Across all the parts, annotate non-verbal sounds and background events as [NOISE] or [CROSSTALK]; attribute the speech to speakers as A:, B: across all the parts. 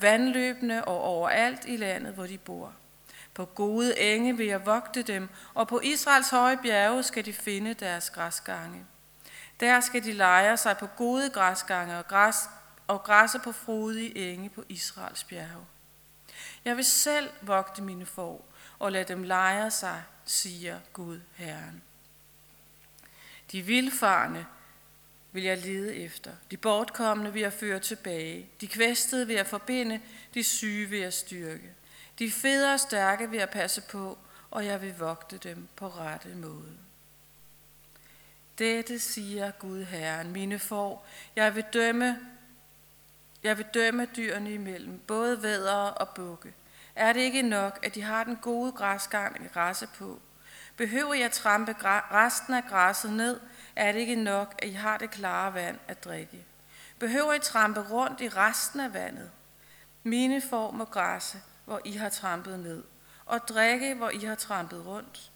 A: vandløbene og overalt i landet, hvor de bor. På gode enge vil jeg vogte dem, og på Israels høje bjerge skal de finde deres græsgange. Der skal de lejre sig på gode græsgange og, græs, og græsse på frodige enge på Israels bjerge. Jeg vil selv vogte mine får og lade dem lejre sig, siger Gud Herren. De vilfarne vil jeg lede efter. De bortkommende vil jeg føre tilbage. De kvæstede vil jeg forbinde. De syge vil jeg styrke. De fede og stærke vil jeg passe på, og jeg vil vogte dem på rette måde. Dette siger Gud Herren, mine får, jeg vil dømme, jeg vil dømme dyrene imellem, både vædere og bukke. Er det ikke nok, at de har den gode græsgang at græsse på? Behøver jeg trampe resten af græsset ned, er det ikke nok, at I har det klare vand at drikke. Behøver I trampe rundt i resten af vandet? Mine får må græsse, hvor I har trampet ned, og drikke, hvor I har trampet rundt.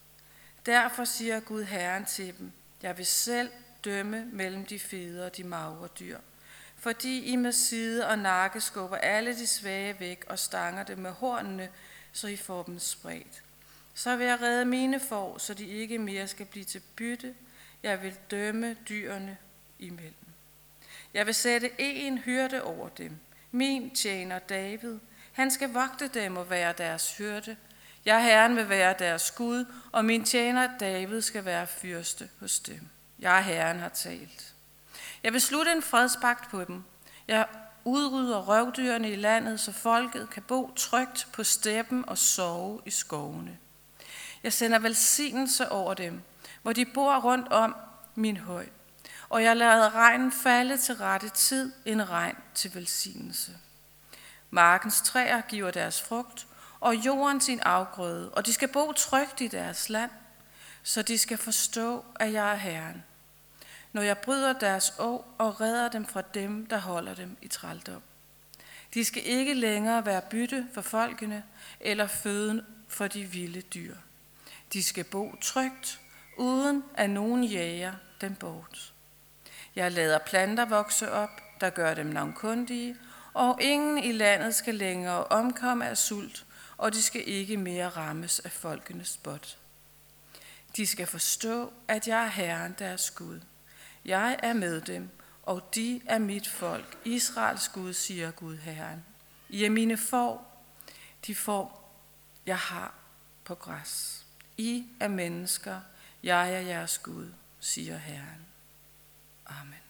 A: Derfor siger Gud Herren til dem, jeg vil selv dømme mellem de fede og de magre dyr, fordi I med side og nakke skubber alle de svage væk og stanger dem med hornene, så I får dem spredt. Så vil jeg redde mine får, så de ikke mere skal blive til bytte. Jeg vil dømme dyrene imellem. Jeg vil sætte en hyrde over dem, min tjener David. Han skal vogte dem og være deres hyrde. Jeg, Herren, vil være deres Gud, og min tjener David skal være fyrste hos dem. Jeg, Herren, har talt. Jeg vil slutte en fredspagt på dem. Jeg udrydder røvdyrene i landet, så folket kan bo trygt på steppen og sove i skovene. Jeg sender velsignelse over dem, hvor de bor rundt om min høj. Og jeg lader regnen falde til rette tid, en regn til velsignelse. Markens træer giver deres frugt, og jorden sin afgrøde, og de skal bo trygt i deres land, så de skal forstå, at jeg er Herren, når jeg bryder deres år og redder dem fra dem, der holder dem i trældom. De skal ikke længere være bytte for folkene eller føden for de vilde dyr. De skal bo trygt, uden at nogen jager dem bort. Jeg lader planter vokse op, der gør dem navnkundige, og ingen i landet skal længere omkomme af sult, og de skal ikke mere rammes af folkenes spot. De skal forstå, at jeg er Herren deres Gud. Jeg er med dem, og de er mit folk. Israels Gud, siger Gud Herren. I er mine får, de får, jeg har på græs. I er mennesker, jeg er jeres Gud, siger Herren. Amen.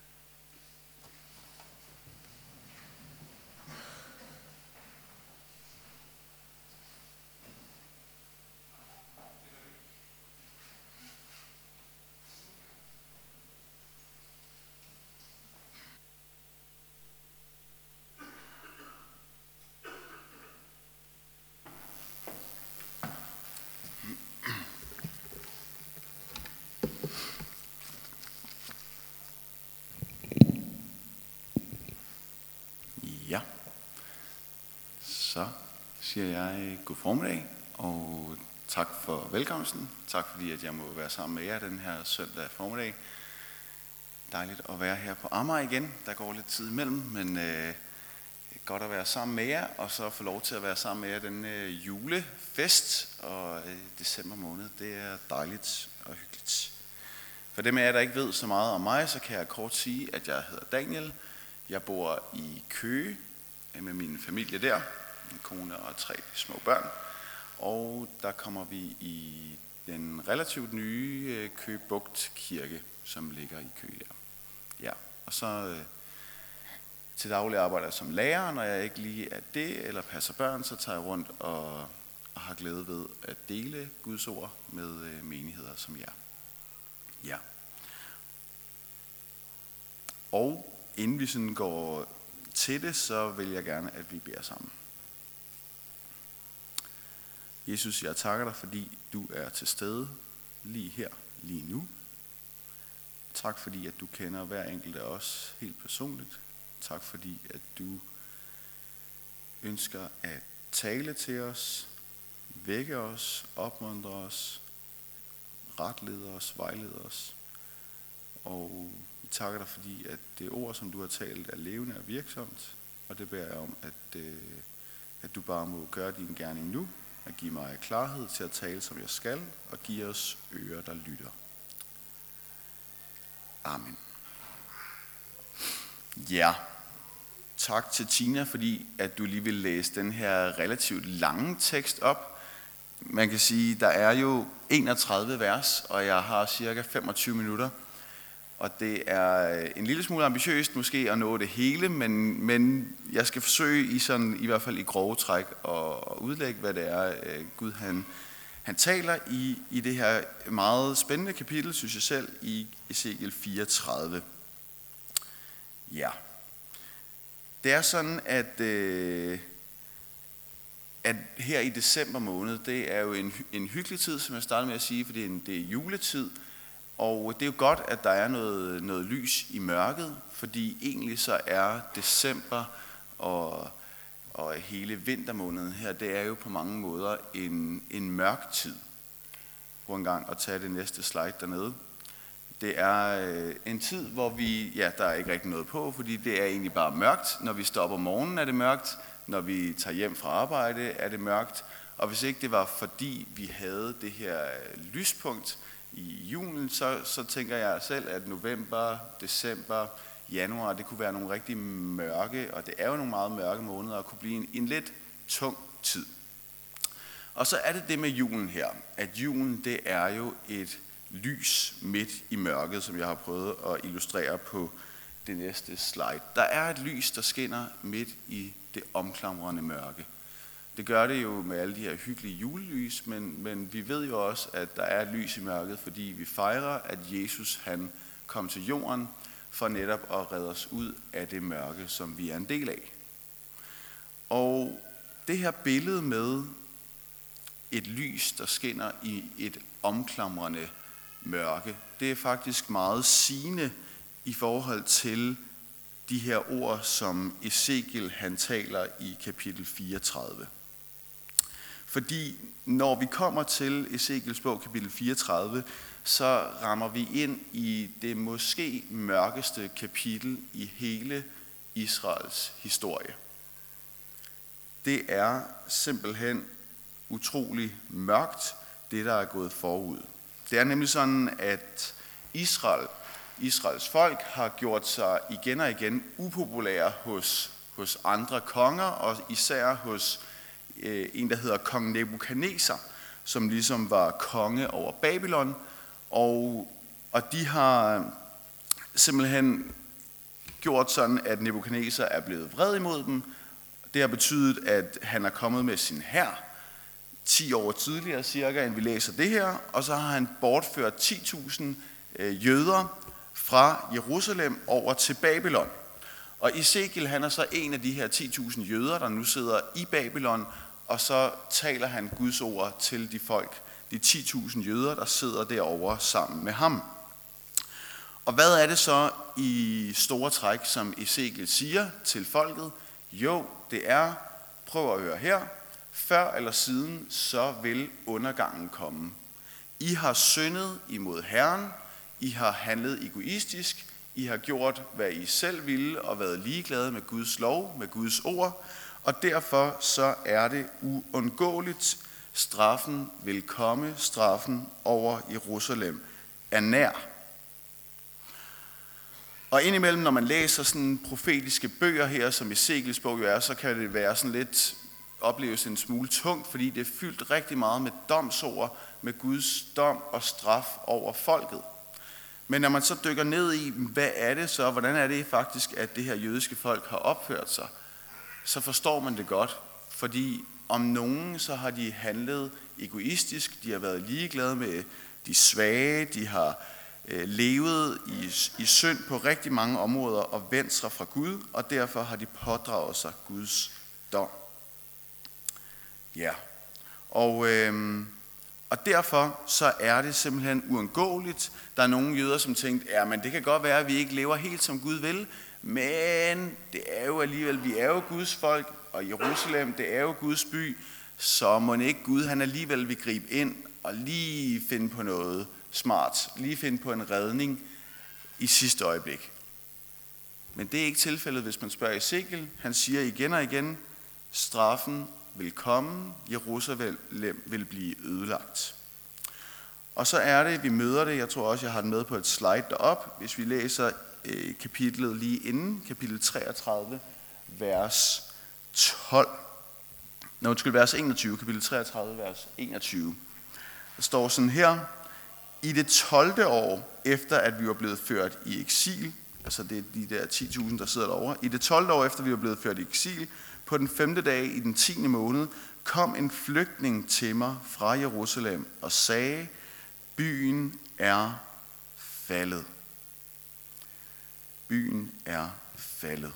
B: Så siger jeg god formiddag, og tak for velkomsten. Tak fordi, at jeg må være sammen med jer den her søndag formiddag. Dejligt at være her på Amager igen. Der går lidt tid imellem, men øh, godt at være sammen med jer, og så få lov til at være sammen med jer den øh, julefest og øh, december måned. Det er dejligt og hyggeligt. For dem af jer, der ikke ved så meget om mig, så kan jeg kort sige, at jeg hedder Daniel. Jeg bor i Køge øh, med min familie der en kone og tre små børn. Og der kommer vi i den relativt nye øh, Købugt Kirke, som ligger i Køge der. Ja, og så øh, til daglig arbejder jeg som lærer, når jeg ikke lige er det, eller passer børn, så tager jeg rundt og, og har glæde ved at dele Guds ord med øh, menigheder som jer. Ja. Og inden vi sådan går til det, så vil jeg gerne, at vi beder sammen. Jesus, jeg takker dig, fordi du er til stede lige her, lige nu. Tak fordi, at du kender hver enkelt af os helt personligt. Tak fordi, at du ønsker at tale til os, vække os, opmuntre os, retlede os, vejlede os. Og vi takker dig, fordi at det ord, som du har talt, er levende og virksomt. Og det beder jeg om, at, øh, at du bare må gøre din gerning nu, at give mig klarhed til at tale, som jeg skal, og give os ører, der lytter. Amen. Ja, tak til Tina, fordi at du lige vil læse den her relativt lange tekst op. Man kan sige, der er jo 31 vers, og jeg har cirka 25 minutter. Og det er øh, en lille smule ambitiøst måske at nå det hele, men, men jeg skal forsøge i, sådan, i hvert fald i grove træk at udlægge, hvad det er, øh, Gud han, han taler i, i det her meget spændende kapitel, synes jeg selv, i Ezekiel 34. Ja. Det er sådan, at, øh, at her i december måned, det er jo en, en hyggelig tid, som jeg startede med at sige, fordi det er juletid, og det er jo godt, at der er noget, noget lys i mørket, fordi egentlig så er december og, og hele vintermåneden her, det er jo på mange måder en, en mørk tid. Prøv en gang at tage det næste slide dernede. Det er øh, en tid, hvor vi, ja, der er ikke rigtig noget på, fordi det er egentlig bare mørkt. Når vi står op om morgenen, er det mørkt. Når vi tager hjem fra arbejde, er det mørkt. Og hvis ikke det var fordi, vi havde det her øh, lyspunkt i julen, så, så tænker jeg selv, at november, december, januar, det kunne være nogle rigtig mørke, og det er jo nogle meget mørke måneder, og kunne blive en, en lidt tung tid. Og så er det det med julen her, at julen det er jo et lys midt i mørket, som jeg har prøvet at illustrere på det næste slide. Der er et lys, der skinner midt i det omklamrende mørke. Det gør det jo med alle de her hyggelige julelys, men, men vi ved jo også, at der er lys i mørket, fordi vi fejrer, at Jesus han kom til jorden for netop at redde os ud af det mørke, som vi er en del af. Og det her billede med et lys, der skinner i et omklamrende mørke, det er faktisk meget sigende i forhold til de her ord, som Ezekiel han taler i kapitel 34. Fordi når vi kommer til Ezekiels bog, kapitel 34, så rammer vi ind i det måske mørkeste kapitel i hele Israels historie. Det er simpelthen utrolig mørkt, det der er gået forud. Det er nemlig sådan, at Israel, Israels folk har gjort sig igen og igen upopulære hos, hos andre konger, og især hos øh, en, der hedder kong Nebuchadnezzar, som ligesom var konge over Babylon, og, og de har simpelthen gjort sådan, at Nebuchadnezzar er blevet vred imod dem. Det har betydet, at han er kommet med sin hær, 10 år tidligere cirka, end vi læser det her, og så har han bortført 10.000 øh, jøder fra Jerusalem over til Babylon. Og Ezekiel han er så en af de her 10.000 jøder, der nu sidder i Babylon, og så taler han Guds ord til de folk, de 10.000 jøder, der sidder derovre sammen med ham. Og hvad er det så i store træk, som Ezekiel siger til folket? Jo, det er, prøv at høre her, før eller siden, så vil undergangen komme. I har syndet imod Herren, I har handlet egoistisk, I har gjort, hvad I selv ville, og været ligeglade med Guds lov, med Guds ord, og derfor så er det uundgåeligt. Straffen vil komme, straffen over Jerusalem er nær. Og indimellem, når man læser sådan profetiske bøger her, som Ezekiels bog jo er, så kan det være sådan lidt opleves en smule tungt, fordi det er fyldt rigtig meget med domsord, med Guds dom og straf over folket. Men når man så dykker ned i, hvad er det så, hvordan er det faktisk, at det her jødiske folk har opført sig, så forstår man det godt, fordi om nogen så har de handlet egoistisk, de har været ligeglade med de svage, de har øh, levet i, i synd på rigtig mange områder og vendt sig fra Gud, og derfor har de pådraget sig Guds dom. Ja, og, øh, og derfor så er det simpelthen uundgåeligt. Der er nogle jøder, som tænkte, ja, men det kan godt være, at vi ikke lever helt som Gud vil, men det er jo alligevel, vi er jo Guds folk, og Jerusalem, det er jo Guds by, så må ikke Gud, han alligevel vil gribe ind og lige finde på noget smart, lige finde på en redning i sidste øjeblik. Men det er ikke tilfældet, hvis man spørger Ezekiel. Han siger igen og igen, straffen vil komme, Jerusalem vil blive ødelagt. Og så er det, vi møder det, jeg tror også, jeg har den med på et slide derop, hvis vi læser øh, kapitlet lige inden, kapitel 33, vers 12. Nå, undskyld, vers 21, kapitel 33, vers 21. Der står sådan her, i det 12. år efter, at vi var blevet ført i eksil, altså det er de der 10.000, der sidder derovre, i det 12. år efter, vi var blevet ført i eksil, på den femte dag i den 10. måned, kom en flygtning til mig fra Jerusalem og sagde, byen er faldet. Byen er faldet.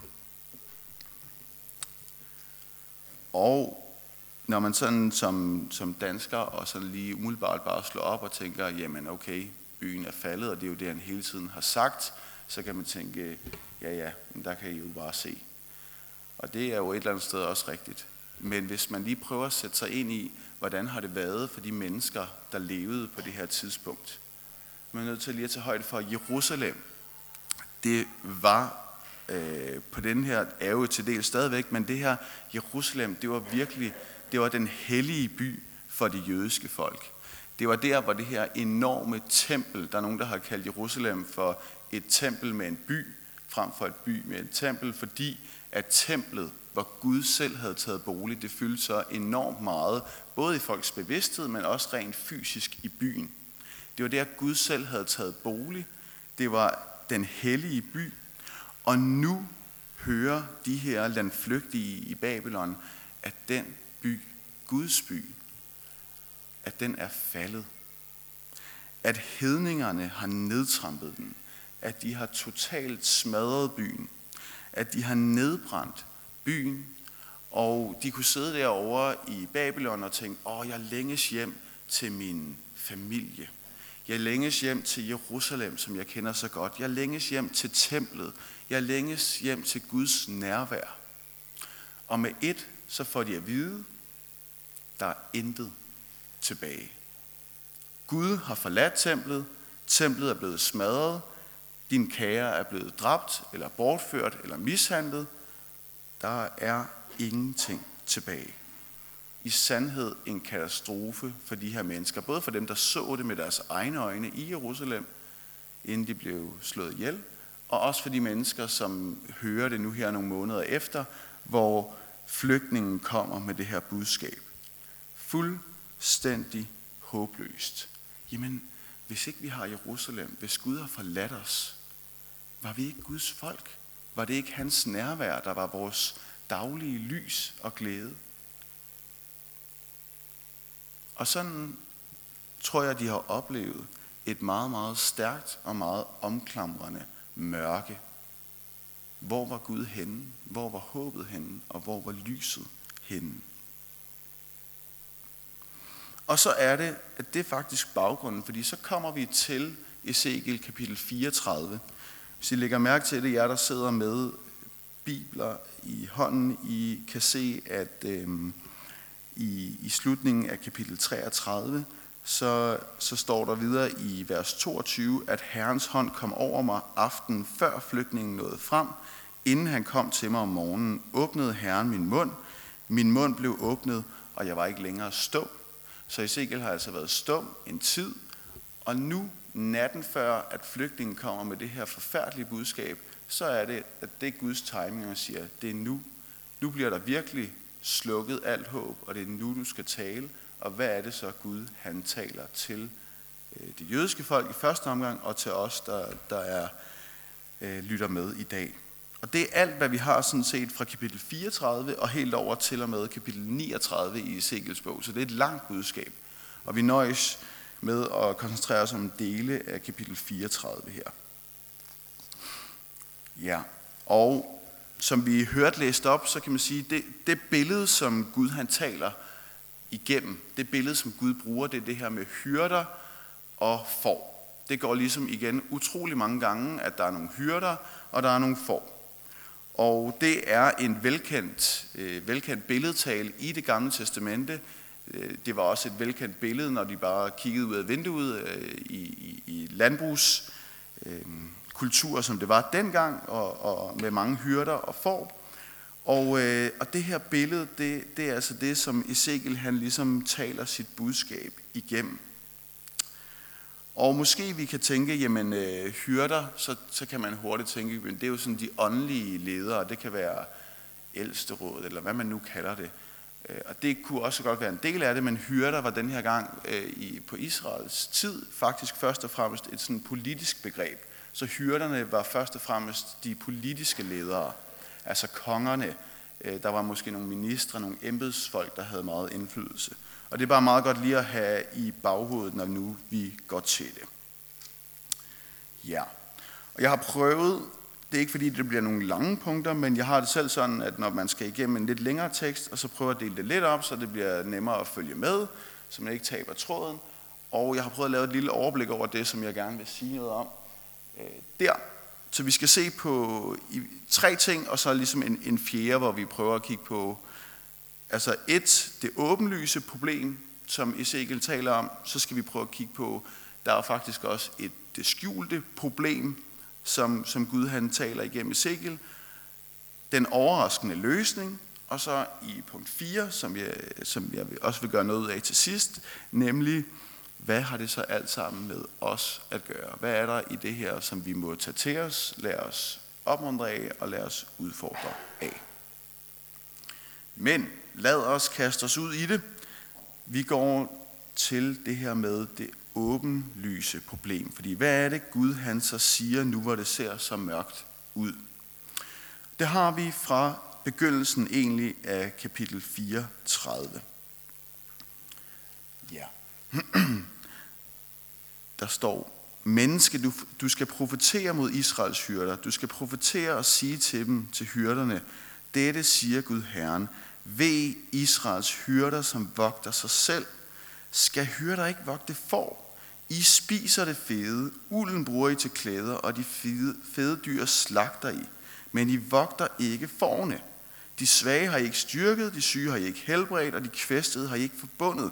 B: Og når man sådan som, som dansker og sådan lige umiddelbart bare slår op og tænker, jamen okay, byen er faldet, og det er jo det, han hele tiden har sagt, så kan man tænke, ja ja, men der kan I jo bare se. Og det er jo et eller andet sted også rigtigt. Men hvis man lige prøver at sætte sig ind i, hvordan har det været for de mennesker, der levede på det her tidspunkt. Man er nødt til lige at tage højde for Jerusalem. Det var øh, på den her, er jo til del stadigvæk, men det her Jerusalem, det var virkelig, det var den hellige by for det jødiske folk. Det var der, hvor det her enorme tempel, der er nogen, der har kaldt Jerusalem for et tempel med en by, frem for et by med et tempel, fordi at templet, hvor Gud selv havde taget bolig, det fyldte så enormt meget, både i folks bevidsthed, men også rent fysisk i byen. Det var der, Gud selv havde taget bolig. Det var den hellige by. Og nu hører de her landflygtige i Babylon, at den by, Guds by, at den er faldet. At hedningerne har nedtrampet den. At de har totalt smadret byen. At de har nedbrændt byen. Og de kunne sidde derovre i Babylon og tænke, åh, jeg længes hjem til min familie. Jeg længes hjem til Jerusalem, som jeg kender så godt. Jeg længes hjem til templet. Jeg længes hjem til Guds nærvær. Og med et, så får de at vide, der er intet tilbage. Gud har forladt templet. Templet er blevet smadret. Din kære er blevet dræbt, eller bortført, eller mishandlet. Der er ingenting tilbage. I sandhed en katastrofe for de her mennesker. Både for dem, der så det med deres egne øjne i Jerusalem, inden de blev slået ihjel, og også for de mennesker, som hører det nu her nogle måneder efter, hvor flygtningen kommer med det her budskab. Fuldstændig håbløst. Jamen, hvis ikke vi har Jerusalem, hvis Gud har forladt os, var vi ikke Guds folk? Var det ikke hans nærvær, der var vores daglige lys og glæde? Og sådan tror jeg, de har oplevet et meget, meget stærkt og meget omklamrende mørke. Hvor var Gud henne? Hvor var håbet henne? Og hvor var lyset henne? Og så er det, at det er faktisk baggrunden, fordi så kommer vi til Ezekiel kapitel 34. Hvis I lægger mærke til det, jer der sidder med bibler i hånden, I kan se, at Øh, i, i slutningen af kapitel 33, så, så står der videre i vers 22, at Herrens hånd kom over mig aften før flygtningen nåede frem. Inden han kom til mig om morgenen, åbnede Herren min mund. Min mund blev åbnet, og jeg var ikke længere stum. Så Ezekiel har altså været stum en tid, og nu, natten før, at flygtningen kommer med det her forfærdelige budskab, så er det, at det er Guds timing, og siger, det er nu. Nu bliver der virkelig slukket alt håb, og det er nu, du skal tale. Og hvad er det så, Gud han taler til øh, det jødiske folk i første omgang, og til os, der, der er, øh, lytter med i dag. Og det er alt, hvad vi har sådan set fra kapitel 34 og helt over til og med kapitel 39 i Ezekiels bog. Så det er et langt budskab. Og vi nøjes med at koncentrere os om dele af kapitel 34 her. Ja, og som vi hørte læst op, så kan man sige, det, det billede, som Gud han taler igennem, det billede, som Gud bruger, det er det her med hyrder og får. Det går ligesom igen utrolig mange gange, at der er nogle hyrder, og der er nogle får. Og det er en velkendt, øh, velkendt billedtale i det gamle testamente. Øh, det var også et velkendt billede, når de bare kiggede ud af vinduet øh, i, i, i landbrugs. Øh, kultur, som det var dengang, og, og med mange hyrder og får. Og, øh, og det her billede, det, det er altså det, som Ezekiel han ligesom taler sit budskab igennem. Og måske vi kan tænke, jamen øh, hyrder, så, så kan man hurtigt tænke, men det er jo sådan de åndelige ledere, det kan være ældsterådet, eller hvad man nu kalder det. Øh, og det kunne også godt være en del af det, men hyrder var den her gang øh, i, på Israels tid faktisk først og fremmest et sådan politisk begreb. Så hyrderne var først og fremmest de politiske ledere, altså kongerne. Øh, der var måske nogle ministre, nogle embedsfolk, der havde meget indflydelse. Og det er bare meget godt lige at have i baghovedet, når nu vi går til det. Ja, og jeg har prøvet, det er ikke fordi det bliver nogle lange punkter, men jeg har det selv sådan, at når man skal igennem en lidt længere tekst, og så prøver at dele det lidt op, så det bliver nemmere at følge med, så man ikke taber tråden. Og jeg har prøvet at lave et lille overblik over det, som jeg gerne vil sige noget om Øh, der. Så vi skal se på i, tre ting, og så ligesom en, en fjerde, hvor vi prøver at kigge på Altså et, det åbenlyse problem, som Ezekiel taler om, så skal vi prøve at kigge på, der er faktisk også et det skjulte problem, som, som Gud han taler igennem Ezekiel. Den overraskende løsning, og så i punkt 4, som jeg, som jeg også vil gøre noget af til sidst, nemlig, hvad har det så alt sammen med os at gøre? Hvad er der i det her, som vi må tage til os, lade os opmuntre af og lade os udfordre af? Men lad os kaste os ud i det. Vi går til det her med det åbenlyse problem. Fordi hvad er det Gud han så siger nu, hvor det ser så mørkt ud? Det har vi fra begyndelsen egentlig af kapitel 34. Ja. [CLEARS THROAT] Der står, menneske, du, du skal profetere mod Israels hyrder. Du skal profetere og sige til dem, til hyrderne, dette siger Gud Herren, ved Israels hyrder, som vogter sig selv. Skal hyrder ikke vogte får? I spiser det fede, ulden bruger I til klæder, og de fede, fede dyr slagter I. Men I vogter ikke forne. De svage har I ikke styrket, de syge har I ikke helbredt, og de kvæstede har I ikke forbundet.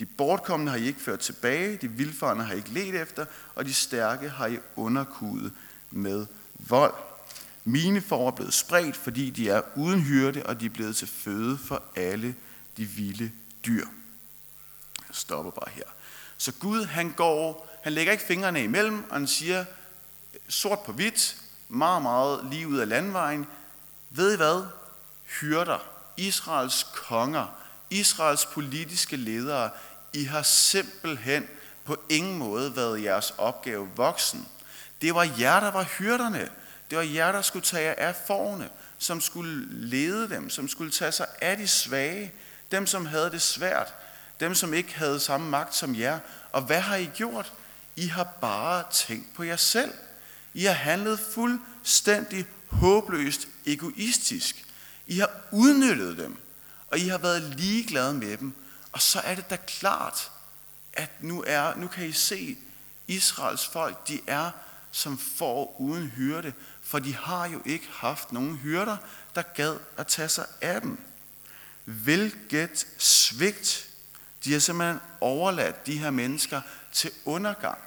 B: De bortkommende har I ikke ført tilbage, de vilfarne har I ikke let efter, og de stærke har I underkudet med vold. Mine får er blevet spredt, fordi de er uden hyrde, og de er blevet til føde for alle de vilde dyr. Jeg stopper bare her. Så Gud, han går, han lægger ikke fingrene imellem, og han siger sort på hvidt, meget, meget lige ud af landvejen. Ved I hvad? Hyrder, Israels konger, Israels politiske ledere, i har simpelthen på ingen måde været jeres opgave voksen. Det var jer, der var hyrderne. Det var jer, der skulle tage af forne, som skulle lede dem, som skulle tage sig af de svage, dem som havde det svært, dem som ikke havde samme magt som jer. Og hvad har I gjort? I har bare tænkt på jer selv. I har handlet fuldstændig håbløst egoistisk. I har udnyttet dem, og I har været ligeglade med dem. Og så er det da klart, at nu, er, nu kan I se, Israels folk, de er som får uden hyrde, for de har jo ikke haft nogen hyrder, der gad at tage sig af dem. Hvilket svigt. De har simpelthen overladt de her mennesker til undergang.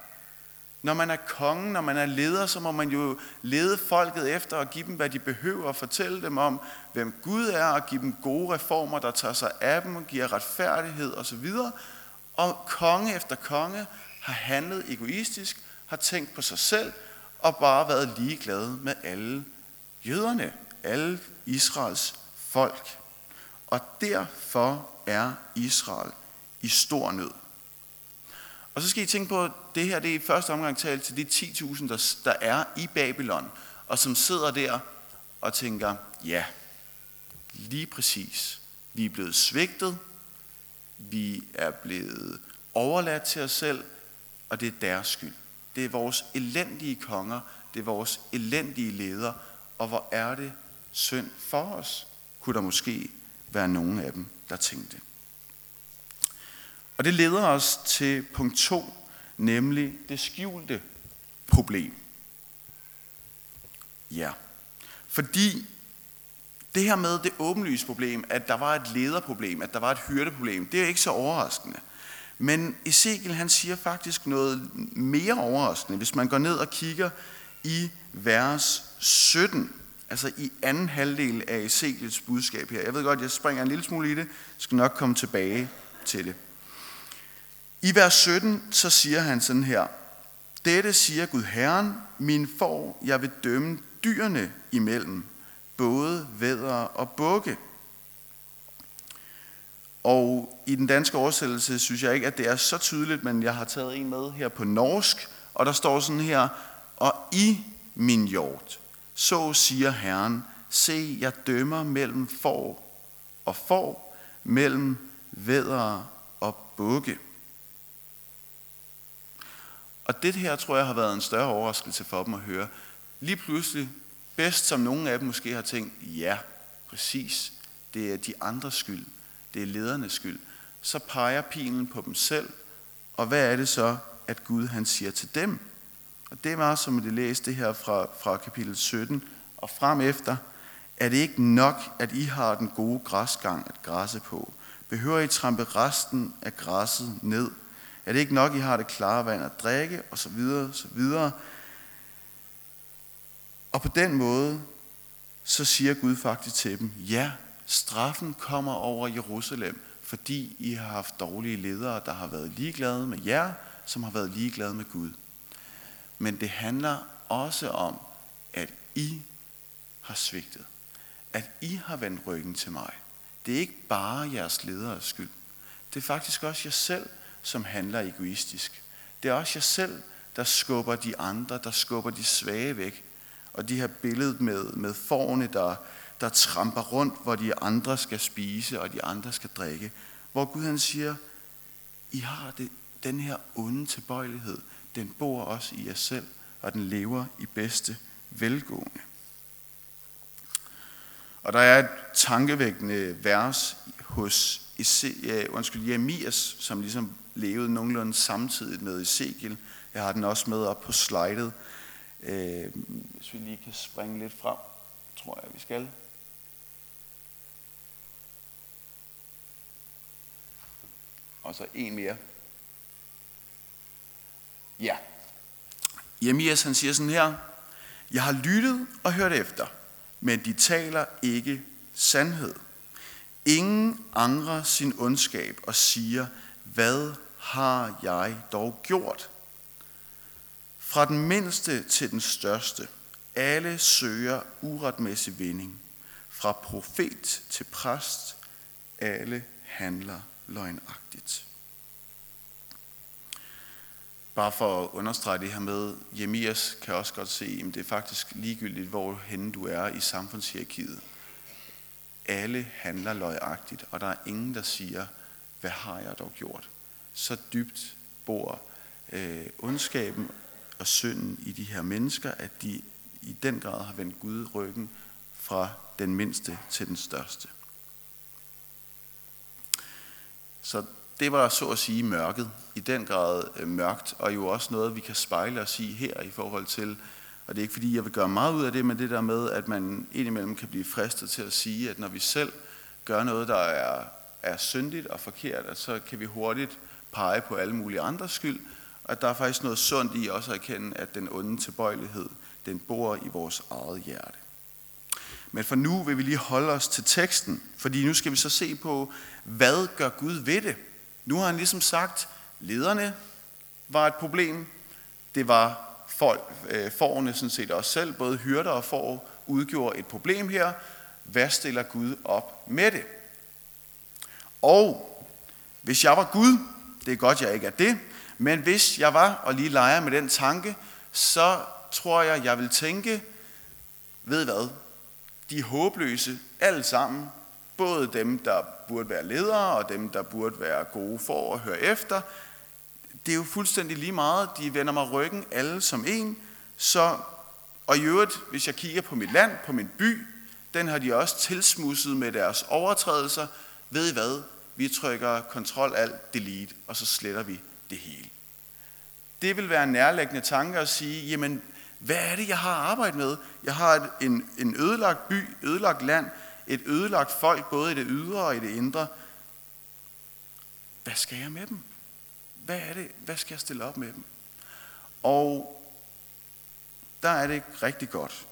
B: Når man er kongen, når man er leder, så må man jo lede folket efter og give dem, hvad de behøver, og fortælle dem om, hvem Gud er, og give dem gode reformer, der tager sig af dem og giver retfærdighed osv. Og konge efter konge har handlet egoistisk, har tænkt på sig selv, og bare været ligeglade med alle jøderne, alle Israels folk. Og derfor er Israel i stor nød. Og så skal I tænke på, at det her det er i første omgang talt til de 10.000, der, der er i Babylon, og som sidder der og tænker, ja, lige præcis, vi er blevet svigtet, vi er blevet overladt til os selv, og det er deres skyld. Det er vores elendige konger, det er vores elendige ledere, og hvor er det synd for os, kunne der måske være nogen af dem, der tænkte. Og det leder os til punkt 2, nemlig det skjulte problem. Ja, fordi det her med det åbenlyse problem, at der var et lederproblem, at der var et hyrdeproblem, det er ikke så overraskende. Men Ezekiel han siger faktisk noget mere overraskende, hvis man går ned og kigger i vers 17, altså i anden halvdel af Ezekiels budskab her. Jeg ved godt, jeg springer en lille smule i det, skal nok komme tilbage til det. I vers 17, så siger han sådan her, Dette siger Gud Herren, min for, jeg vil dømme dyrene imellem, både vædder og bukke. Og i den danske oversættelse synes jeg ikke, at det er så tydeligt, men jeg har taget en med her på norsk, og der står sådan her, og i min hjort, så siger Herren, se, jeg dømmer mellem får og får, mellem vædder og bukke. Og det her tror jeg har været en større overraskelse for dem at høre. Lige pludselig, bedst som nogle af dem måske har tænkt, ja, præcis, det er de andres skyld, det er ledernes skyld. Så peger pilen på dem selv, og hvad er det så, at Gud han siger til dem? Og det var, som det læste her fra, fra kapitel 17 og frem efter, er det ikke nok, at I har den gode græsgang at græsse på? Behøver I trampe resten af græsset ned? Er det ikke nok, I har det klare vand at drikke? Og så videre, og så videre. Og på den måde, så siger Gud faktisk til dem, ja, straffen kommer over Jerusalem, fordi I har haft dårlige ledere, der har været ligeglade med jer, som har været ligeglade med Gud. Men det handler også om, at I har svigtet. At I har vendt ryggen til mig. Det er ikke bare jeres lederes skyld. Det er faktisk også jer selv, som handler egoistisk. Det er også jer selv, der skubber de andre, der skubber de svage væk. Og de her billede med, med forne, der, der tramper rundt, hvor de andre skal spise, og de andre skal drikke. Hvor Gud han siger, I har det, den her onde tilbøjelighed, den bor også i jer selv, og den lever i bedste velgående. Og der er et tankevækkende vers hos undskyld, Jeremias, som ligesom levede nogenlunde samtidig med Ezekiel. Jeg har den også med op på slidet. Øh, hvis vi lige kan springe lidt frem, tror jeg, vi skal. Og så en mere. Ja. Jemias han siger sådan her, Jeg har lyttet og hørt efter, men de taler ikke sandhed. Ingen angrer sin ondskab og siger, hvad har jeg dog gjort? Fra den mindste til den største, alle søger uretmæssig vinding. Fra profet til præst, alle handler løgnagtigt. Bare for at understrege det her med, Jemias kan også godt se, at det er faktisk ligegyldigt, hvor hen du er i samfundshierarkiet. Alle handler løjagtigt, og der er ingen, der siger, hvad har jeg dog gjort? Så dybt bor øh, ondskaben og synden i de her mennesker, at de i den grad har vendt Gud ryggen fra den mindste til den største. Så det var så at sige mørket, i den grad øh, mørkt, og jo også noget, vi kan spejle os i her i forhold til, og det er ikke fordi, jeg vil gøre meget ud af det, men det der med, at man indimellem kan blive fristet til at sige, at når vi selv gør noget, der er, er syndigt og forkert, så kan vi hurtigt pege på alle mulige andres skyld, og at der er faktisk noget sundt i også at erkende, at den onde tilbøjelighed, den bor i vores eget hjerte. Men for nu vil vi lige holde os til teksten, fordi nu skal vi så se på, hvad gør Gud ved det? Nu har han ligesom sagt, lederne var et problem. Det var folk, øh, forerne sådan set også selv, både hyrder og får, udgjorde et problem her. Hvad stiller Gud op med det? Og hvis jeg var Gud, det er godt, jeg ikke er det, men hvis jeg var og lige leger med den tanke, så tror jeg, jeg vil tænke, ved hvad, de håbløse alle sammen, både dem, der burde være ledere, og dem, der burde være gode for at høre efter, det er jo fuldstændig lige meget. De vender mig ryggen alle som en. Så, og i øvrigt, hvis jeg kigger på mit land, på min by, den har de også tilsmusset med deres overtrædelser. Ved I hvad? Vi trykker kontrol alt delete, og så sletter vi det hele. Det vil være en nærlæggende tanke at sige, jamen, hvad er det, jeg har arbejdet med? Jeg har en, en ødelagt by, ødelagt land, et ødelagt folk, både i det ydre og i det indre. Hvad skal jeg med dem? Hvad er det? Hvad skal jeg stille op med dem? Og der er det rigtig godt,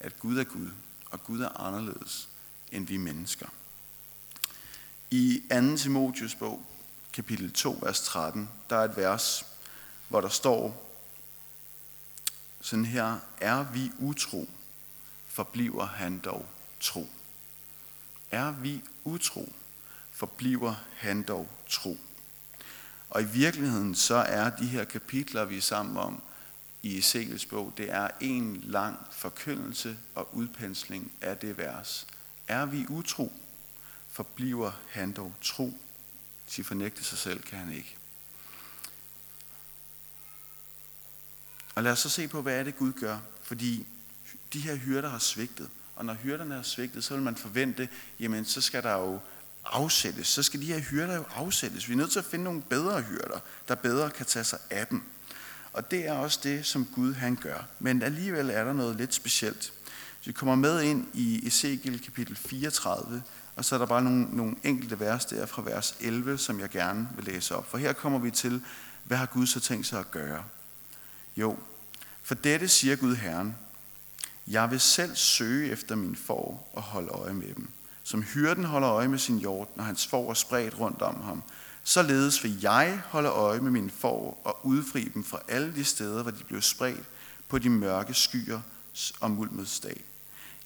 B: at Gud er Gud, og Gud er anderledes end vi mennesker. I 2. Timotius bog, kapitel 2, vers 13, der er et vers, hvor der står sådan her, er vi utro, forbliver han dog tro. Er vi utro, forbliver han dog tro. Og i virkeligheden så er de her kapitler, vi er sammen om i Ezekiels bog, det er en lang forkyndelse og udpensling af det vers. Er vi utro, forbliver han dog tro. Til fornægte sig selv kan han ikke. Og lad os så se på, hvad er det Gud gør. Fordi de her hyrder har svigtet. Og når hyrderne har svigtet, så vil man forvente, jamen så skal der jo afsættes. Så skal de her hyrder jo afsættes. Vi er nødt til at finde nogle bedre hyrder, der bedre kan tage sig af dem. Og det er også det, som Gud han gør. Men alligevel er der noget lidt specielt. Så vi kommer med ind i Ezekiel kapitel 34, og så er der bare nogle, nogle enkelte vers der fra vers 11, som jeg gerne vil læse op. For her kommer vi til, hvad har Gud så tænkt sig at gøre? Jo, for dette siger Gud Herren, jeg vil selv søge efter min får og holde øje med dem. Som hyrden holder øje med sin hjort, når hans får er spredt rundt om ham, således vil jeg holde øje med mine får og udfri dem fra alle de steder, hvor de blev spredt på de mørke skyer og mulmets dag.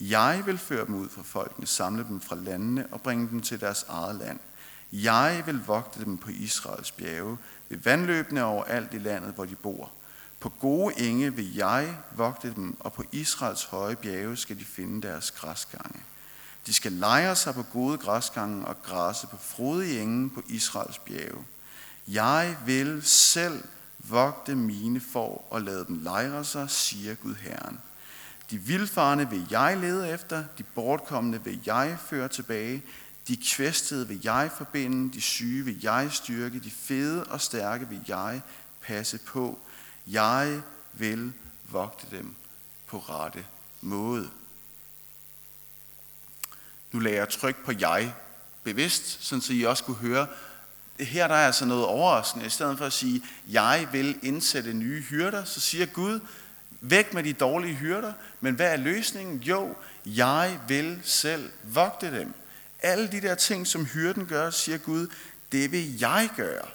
B: Jeg vil føre dem ud fra folkene, samle dem fra landene og bringe dem til deres eget land. Jeg vil vogte dem på Israels bjerge, ved vandløbene overalt i landet, hvor de bor. På gode enge vil jeg vogte dem, og på Israels høje bjerge skal de finde deres græsgange. De skal lejre sig på gode græsgange og græsse på frodige enge på Israels bjerge. Jeg vil selv vogte mine får og lade dem lejre sig, siger Gud Herren. De vilfarne vil jeg lede efter, de bortkommende vil jeg føre tilbage, de kvæstede vil jeg forbinde, de syge vil jeg styrke, de fede og stærke vil jeg passe på. Jeg vil vogte dem på rette måde. Nu lagde jeg tryk på jeg bevidst, sådan så I også kunne høre, her der er altså noget overraskende. I stedet for at sige, jeg vil indsætte nye hyrder, så siger Gud, væk med de dårlige hyrder. Men hvad er løsningen? Jo, jeg vil selv vogte dem. Alle de der ting, som hyrden gør, siger Gud, det vil jeg gøre.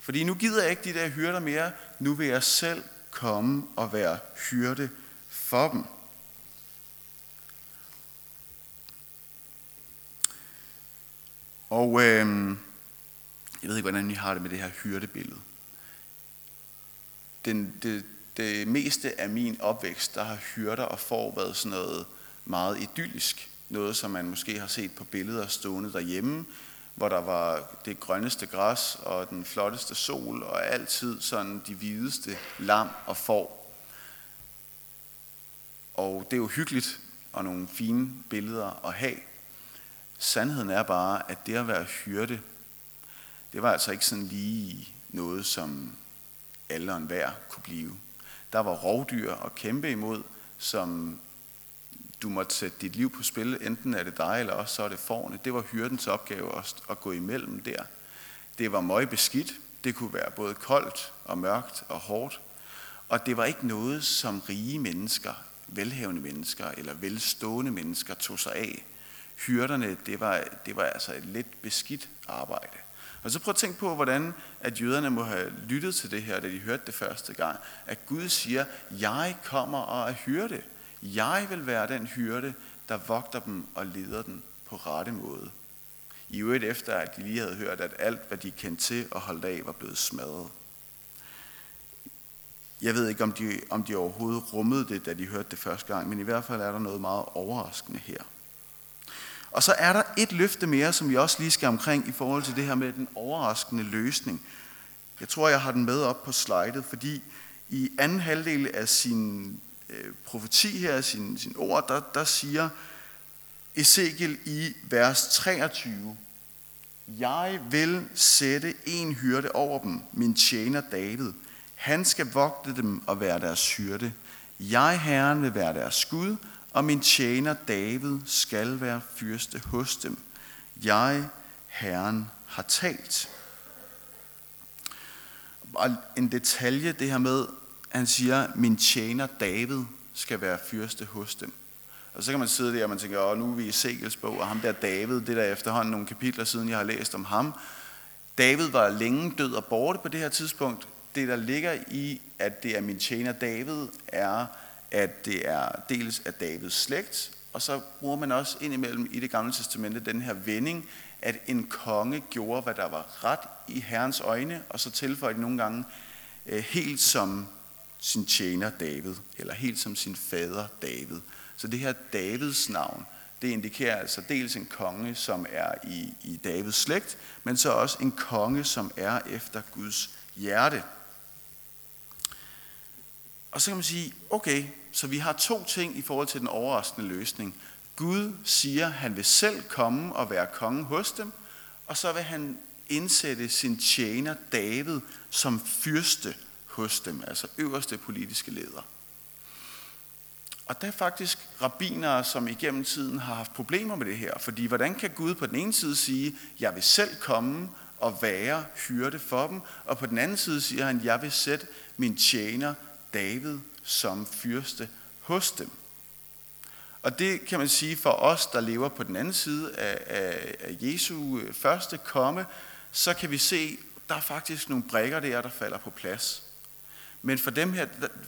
B: Fordi nu gider jeg ikke de der hyrder mere. Nu vil jeg selv komme og være hyrde for dem. Og øh, jeg ved ikke, hvordan I har det med det her hyrdebillede. Den, det, det meste af min opvækst, der har hyrder og får været sådan noget meget idyllisk. Noget, som man måske har set på billeder stående derhjemme, hvor der var det grønneste græs og den flotteste sol og altid sådan de hvideste lam og får. Og det er jo hyggeligt og nogle fine billeder at have. Sandheden er bare, at det at være hyrde, det var altså ikke sådan lige noget, som alle og enhver kunne blive. Der var rovdyr at kæmpe imod, som du måtte sætte dit liv på spil. Enten er det dig, eller også så er det forne. Det var hyrdens opgave at, at gå imellem der. Det var møg beskidt. Det kunne være både koldt og mørkt og hårdt. Og det var ikke noget, som rige mennesker, velhavende mennesker eller velstående mennesker tog sig af. Hyrderne, det var, det var altså et lidt beskidt arbejde. Og så prøv at tænke på, hvordan at jøderne må have lyttet til det her, da de hørte det første gang. At Gud siger, jeg kommer og er hyrde. Jeg vil være den hyrde, der vogter dem og leder dem på rette måde. I øvrigt efter, at de lige havde hørt, at alt, hvad de kendte til og holdt af, var blevet smadret. Jeg ved ikke, om de, om de overhovedet rummede det, da de hørte det første gang, men i hvert fald er der noget meget overraskende her. Og så er der et løfte mere, som vi også lige skal omkring i forhold til det her med den overraskende løsning. Jeg tror, jeg har den med op på slidet, fordi i anden halvdel af sin øh, profeti her, sin, sin ord, der, der siger Ezekiel i vers 23, Jeg vil sætte en hyrde over dem, min tjener David. Han skal vogte dem og være deres hyrde. Jeg, Herren, vil være deres skud, og min tjener David skal være fyrste hos dem. Jeg, Herren, har talt. Og en detalje, det her med, han siger, min tjener David skal være fyrste hos dem. Og så kan man sidde der, og man tænker, åh, nu er vi i Segels bog, og ham der David, det der efterhånden nogle kapitler siden, jeg har læst om ham. David var længe død og borte på det her tidspunkt. Det, der ligger i, at det er min tjener David, er, at det er dels af Davids slægt, og så bruger man også indimellem i det gamle testamente den her vending, at en konge gjorde, hvad der var ret i Herrens øjne, og så tilføjer de nogle gange øh, helt som sin tjener David, eller helt som sin fader David. Så det her Davids navn, det indikerer altså dels en konge, som er i, i Davids slægt, men så også en konge, som er efter Guds hjerte. Og så kan man sige, okay, så vi har to ting i forhold til den overraskende løsning. Gud siger, at han vil selv komme og være konge hos dem, og så vil han indsætte sin tjener David som fyrste hos dem, altså øverste politiske leder. Og der er faktisk rabbinere, som igennem tiden har haft problemer med det her, fordi hvordan kan Gud på den ene side sige, jeg vil selv komme og være hyrde for dem, og på den anden side siger han, jeg vil sætte min tjener David som fyrste hos dem. Og det kan man sige for os, der lever på den anden side af, af, af Jesu øh, første komme, så kan vi se, der er faktisk nogle brækker der, der falder på plads. Men for dem her,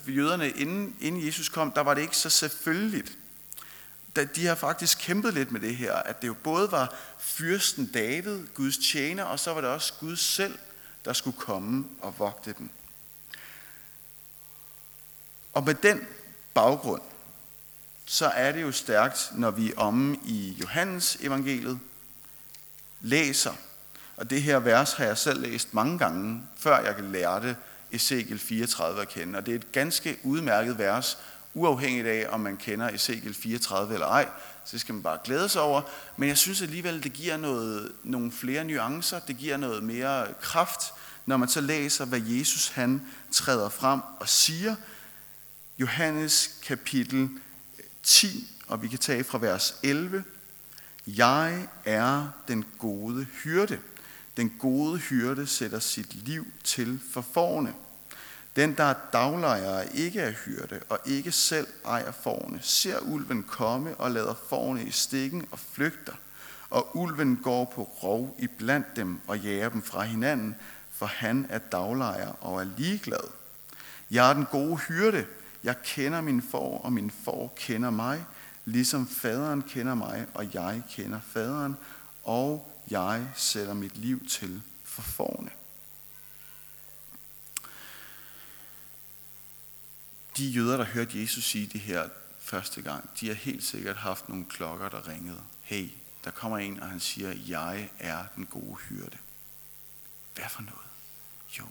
B: jøderne, inden, inden Jesus kom, der var det ikke så selvfølgeligt. De har faktisk kæmpet lidt med det her, at det jo både var fyrsten David, Guds tjener, og så var det også Gud selv, der skulle komme og vogte dem. Og med den baggrund, så er det jo stærkt, når vi om i Johannes evangeliet læser, og det her vers har jeg selv læst mange gange, før jeg lærte Ezekiel 34 at kende. Og det er et ganske udmærket vers, uafhængigt af, om man kender Ezekiel 34 eller ej. Så det skal man bare glæde sig over. Men jeg synes alligevel, det giver noget, nogle flere nuancer, det giver noget mere kraft, når man så læser, hvad Jesus han træder frem og siger. Johannes kapitel øh, 10, og vi kan tage fra vers 11. Jeg er den gode hyrde. Den gode hyrde sætter sit liv til for forne. Den, der er daglejer, ikke er hyrde og ikke selv ejer forne, ser ulven komme og lader forne i stikken og flygter. Og ulven går på rov i blandt dem og jager dem fra hinanden, for han er daglejer og er ligeglad. Jeg er den gode hyrde. Jeg kender min for, og min for kender mig, ligesom faderen kender mig, og jeg kender faderen, og jeg sætter mit liv til for forne. De jøder, der hørte Jesus sige det her første gang, de har helt sikkert haft nogle klokker, der ringede. Hey, der kommer en, og han siger, jeg er den gode hyrde. Hvad for noget? Jo,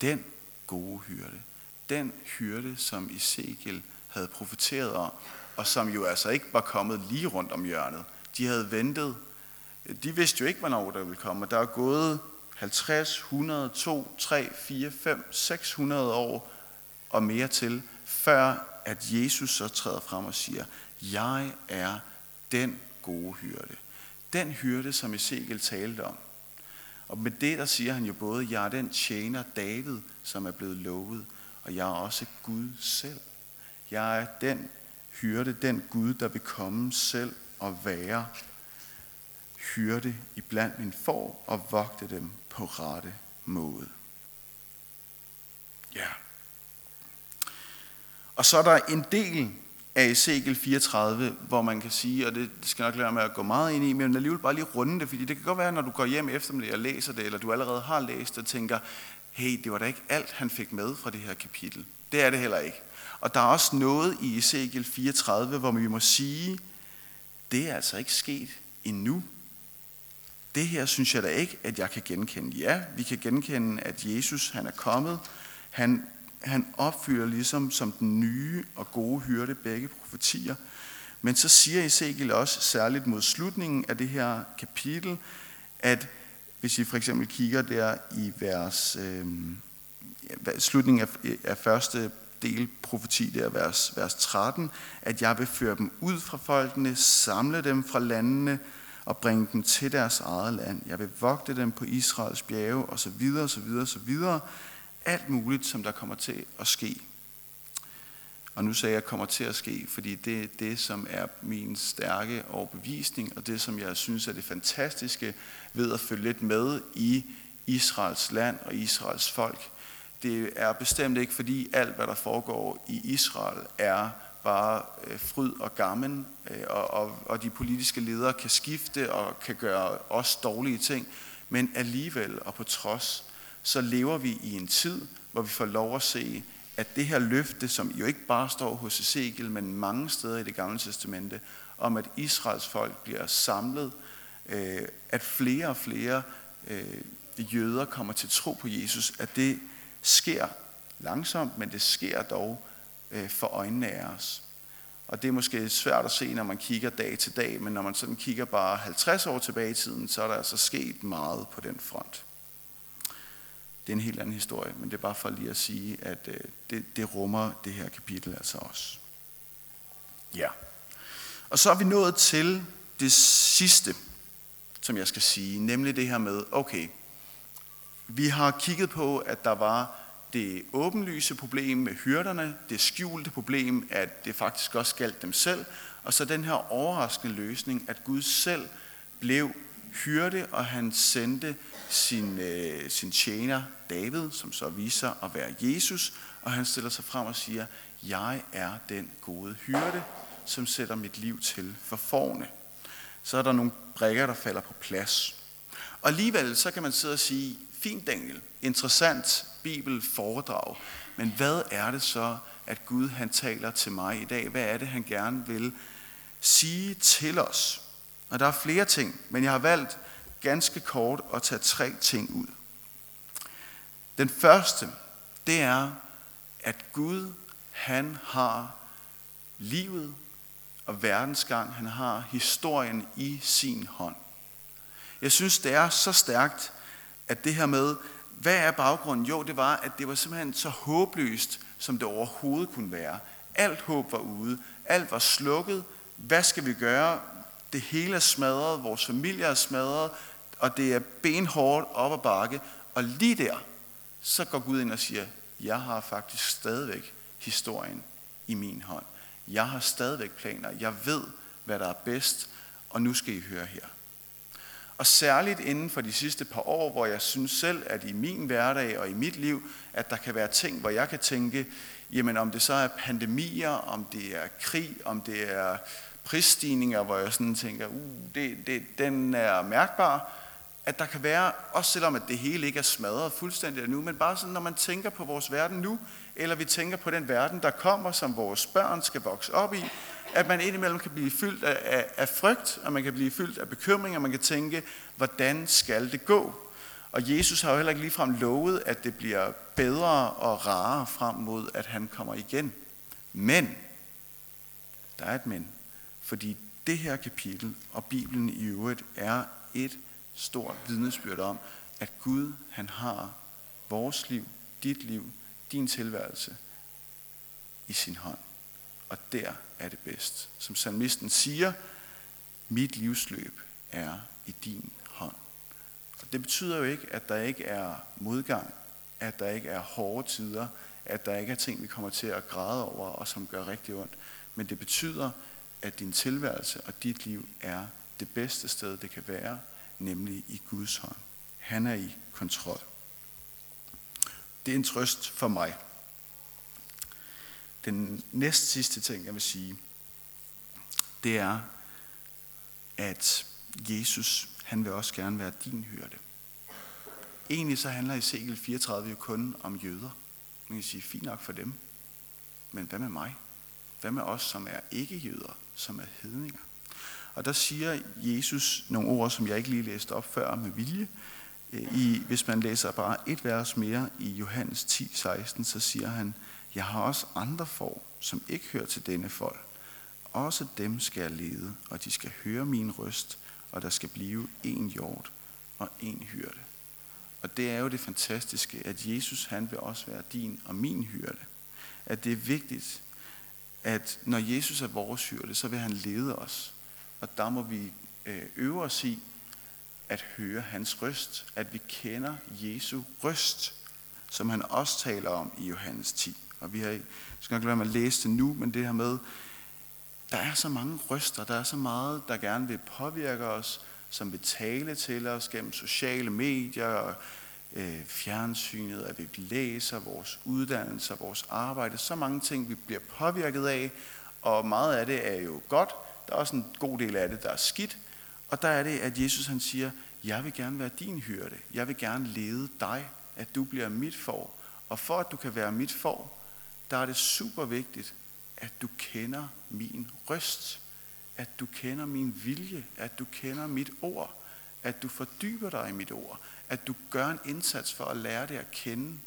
B: den gode hyrde. Den hyrde, som Ezekiel havde profeteret om, og som jo altså ikke var kommet lige rundt om hjørnet. De havde ventet de vidste jo ikke, hvornår der ville komme. Der er gået 50, 100, 2, 3, 4, 5, 600 år og mere til, før at Jesus så træder frem og siger, jeg er den gode hyrde. Den hyrde, som Ezekiel talte om. Og med det, der siger han jo både, jeg er den tjener David, som er blevet lovet, og jeg er også Gud selv. Jeg er den hyrde, den Gud, der vil komme selv og være hyrde i blandt min får og vogte dem på rette måde. Ja. Og så er der en del af Ezekiel 34, hvor man kan sige, og det skal jeg nok lade med at gå meget ind i, men alligevel bare lige runde det, fordi det kan godt være, når du går hjem eftermiddag og læser det, eller du allerede har læst det, og tænker, hey, det var da ikke alt, han fik med fra det her kapitel. Det er det heller ikke. Og der er også noget i Ezekiel 34, hvor vi må sige, det er altså ikke sket endnu det her synes jeg da ikke, at jeg kan genkende. Ja, vi kan genkende, at Jesus han er kommet. Han, han opfylder ligesom som den nye og gode hyrde begge profetier. Men så siger Ezekiel også, særligt mod slutningen af det her kapitel, at hvis I for eksempel kigger der i vers, øh, slutningen af, af første del profeti, der vers, vers 13, at jeg vil føre dem ud fra folkene, samle dem fra landene, og bringe dem til deres eget land. Jeg vil vogte dem på Israels bjerge, og så videre, så videre, så videre. Alt muligt, som der kommer til at ske. Og nu sagde jeg kommer til at ske, fordi det er det, som er min stærke overbevisning, og det, som jeg synes er det fantastiske ved at følge lidt med i Israels land og Israels folk. Det er bestemt ikke, fordi alt, hvad der foregår i Israel, er bare øh, fryd og gammen, øh, og, og, og de politiske ledere kan skifte og kan gøre os dårlige ting, men alligevel og på trods, så lever vi i en tid, hvor vi får lov at se, at det her løfte, som jo ikke bare står hos Ezekiel, men mange steder i det gamle testamente, om at Israels folk bliver samlet, øh, at flere og flere øh, jøder kommer til tro på Jesus, at det sker langsomt, men det sker dog øh, for øjnene af os. Og det er måske svært at se, når man kigger dag til dag, men når man sådan kigger bare 50 år tilbage i tiden, så er der altså sket meget på den front. Det er en helt anden historie, men det er bare for lige at sige, at øh, det, det rummer det her kapitel altså også. Ja. Og så er vi nået til det sidste, som jeg skal sige, nemlig det her med, okay, vi har kigget på, at der var det åbenlyse problem med hyrderne, det skjulte problem, at det faktisk også galt dem selv, og så den her overraskende løsning, at Gud selv blev hyrde, og han sendte sin, øh, sin tjener David, som så viser at være Jesus, og han stiller sig frem og siger, jeg er den gode hyrde, som sætter mit liv til for forne. Så er der nogle brækker, der falder på plads. Og alligevel så kan man sidde og sige, fint Daniel, interessant bibelforedrag, men hvad er det så, at Gud han taler til mig i dag? Hvad er det, han gerne vil sige til os? Og der er flere ting, men jeg har valgt ganske kort at tage tre ting ud. Den første, det er, at Gud, han har livet og verdensgang, han har historien i sin hånd. Jeg synes, det er så stærkt, at det her med, hvad er baggrunden? Jo, det var, at det var simpelthen så håbløst, som det overhovedet kunne være. Alt håb var ude. Alt var slukket. Hvad skal vi gøre? Det hele er smadret. Vores familie er smadret. Og det er benhårdt op ad bakke. Og lige der, så går Gud ind og siger, jeg har faktisk stadigvæk historien i min hånd. Jeg har stadigvæk planer. Jeg ved, hvad der er bedst. Og nu skal I høre her. Og særligt inden for de sidste par år, hvor jeg synes selv, at i min hverdag og i mit liv, at der kan være ting, hvor jeg kan tænke, jamen om det så er pandemier, om det er krig, om det er prisstigninger, hvor jeg sådan tænker, uh, det, det, den er mærkbar, at der kan være, også selvom at det hele ikke er smadret fuldstændigt nu, men bare sådan, når man tænker på vores verden nu, eller vi tænker på den verden, der kommer, som vores børn skal vokse op i, at man indimellem kan blive fyldt af, af, af frygt, og man kan blive fyldt af bekymring, og man kan tænke, hvordan skal det gå? Og Jesus har jo heller ikke ligefrem lovet, at det bliver bedre og rarere frem mod, at han kommer igen. Men, der er et men, fordi det her kapitel og Bibelen i øvrigt er et stor vidnesbyrd om, at Gud han har vores liv, dit liv, din tilværelse i sin hånd. Og der er det bedst. Som salmisten siger, mit livsløb er i din hånd. Og det betyder jo ikke, at der ikke er modgang, at der ikke er hårde tider, at der ikke er ting, vi kommer til at græde over, og som gør rigtig ondt. Men det betyder, at din tilværelse og dit liv er det bedste sted, det kan være, nemlig i Guds hånd. Han er i kontrol. Det er en trøst for mig. Den næst sidste ting, jeg vil sige, det er, at Jesus, han vil også gerne være din hyrde. Egentlig så handler Ezekiel 34 jo kun om jøder. Man kan sige, fint nok for dem. Men hvad med mig? Hvad med os, som er ikke jøder, som er hedninger? Og der siger Jesus nogle ord, som jeg ikke lige læste op før med vilje. I, hvis man læser bare et vers mere i Johannes 10, 16, så siger han, jeg har også andre får, som ikke hører til denne folk. Også dem skal jeg lede, og de skal høre min røst, og der skal blive en hjort og en hyrde. Og det er jo det fantastiske, at Jesus han vil også være din og min hyrde. At det er vigtigt, at når Jesus er vores hyrde, så vil han lede os. Og der må vi øh, øve os i at høre hans røst, at vi kender Jesu røst, som han også taler om i Johannes 10 Og vi har, jeg skal nok lade med at læse det nu, men det her med, der er så mange røster, der er så meget, der gerne vil påvirke os, som vil tale til os gennem sociale medier og øh, fjernsynet, at vi læser vores uddannelse, vores arbejde, så mange ting, vi bliver påvirket af, og meget af det er jo godt. Der er også en god del af det, der er skidt. Og der er det, at Jesus han siger, jeg vil gerne være din hyrde. Jeg vil gerne lede dig, at du bliver mit for. Og for at du kan være mit for, der er det super vigtigt, at du kender min røst. At du kender min vilje. At du kender mit ord. At du fordyber dig i mit ord. At du gør en indsats for at lære det at kende.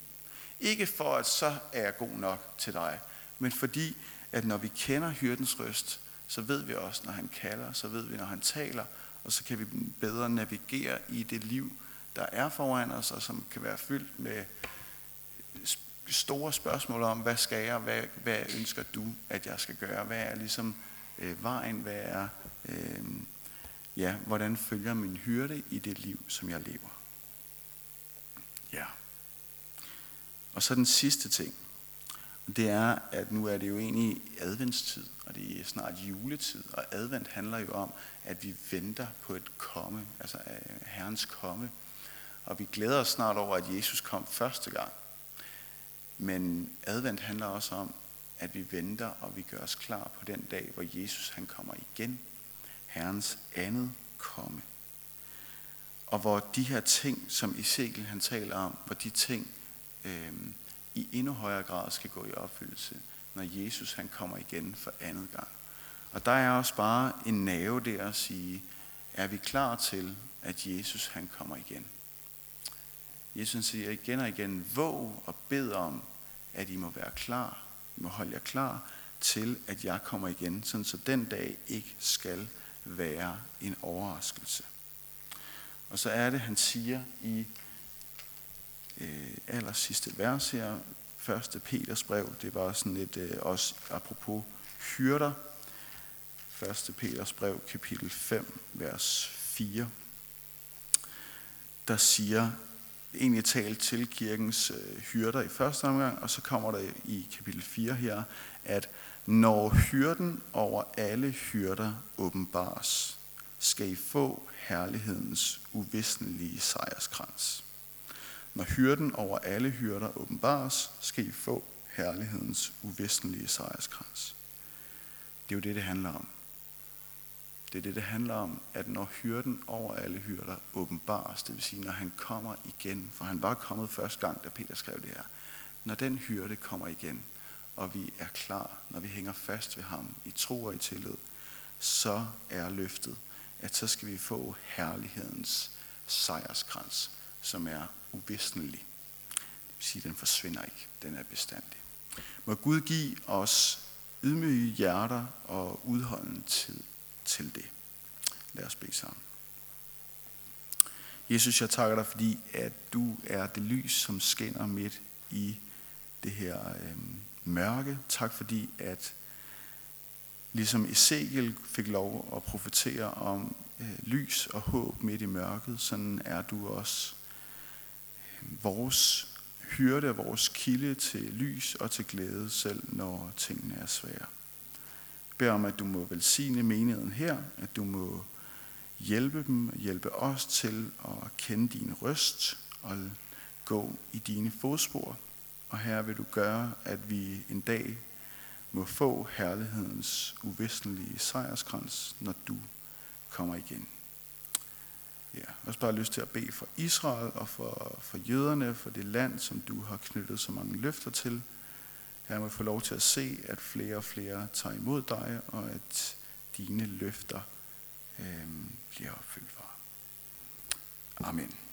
B: Ikke for, at så er jeg god nok til dig, men fordi, at når vi kender hyrdens røst, så ved vi også, når han kalder, så ved vi, når han taler, og så kan vi bedre navigere i det liv, der er foran os, og som kan være fyldt med store spørgsmål om, hvad skal jeg, hvad, hvad ønsker du, at jeg skal gøre, hvad er ligesom øh, vejen, hvad er, øh, ja, hvordan følger min hyrde i det liv, som jeg lever. Ja. Og så den sidste ting, det er, at nu er det jo egentlig adventstid, og det er snart juletid, og advent handler jo om, at vi venter på et komme, altså øh, Herrens komme. Og vi glæder os snart over, at Jesus kom første gang. Men advent handler også om, at vi venter, og vi gør os klar på den dag, hvor Jesus han kommer igen. Herrens andet komme. Og hvor de her ting, som Ezekiel han taler om, hvor de ting øh, i endnu højere grad skal gå i opfyldelse, når Jesus han kommer igen for andet gang. Og der er også bare en nerve der at sige, er vi klar til, at Jesus han kommer igen? Jesus siger igen og igen, våg og bed om, at I må være klar, I må holde jer klar til, at jeg kommer igen, sådan så den dag ikke skal være en overraskelse. Og så er det, han siger i øh, aller sidste vers her, 1. Peters brev, det var sådan lidt øh, også apropos hyrder, 1. Peters brev, kapitel 5, vers 4, der siger, egentlig talt til kirkens øh, hyrder i første omgang, og så kommer der i kapitel 4 her, at når hyrden over alle hyrder åbenbares, skal I få herlighedens uvisnelige sejrskrans. Når hyrden over alle hyrder åbenbares, skal I få herlighedens uvestenlige sejrskrans. Det er jo det, det handler om. Det er det, det handler om, at når hyrden over alle hyrder åbenbares, det vil sige, når han kommer igen, for han var kommet første gang, da Peter skrev det her, når den hyrde kommer igen, og vi er klar, når vi hænger fast ved ham i tro og i tillid, så er løftet, at så skal vi få herlighedens sejrskrans, som er uvisnelig. Det vil sige, at den forsvinder ikke, den er bestandig. Må Gud give os ydmyge hjerter og udholdende tid til det. Lad os bede sammen. Jesus, jeg takker dig, fordi at du er det lys, som skinner midt i det her øh, mørke. Tak fordi, at ligesom Ezekiel fik lov at profetere om øh, lys og håb midt i mørket, sådan er du også øh, vores hyrde, vores kilde til lys og til glæde, selv når tingene er svære beder om, at du må velsigne menigheden her, at du må hjælpe dem, hjælpe os til at kende din røst og gå i dine fodspor. Og her vil du gøre, at vi en dag må få herlighedens uvisnelige sejrskrans, når du kommer igen her. jeg har også bare lyst til at bede for Israel og for, for jøderne, for det land, som du har knyttet så mange løfter til. Her må få lov til at se, at flere og flere tager imod dig, og at dine løfter øh, bliver opfyldt. Amen.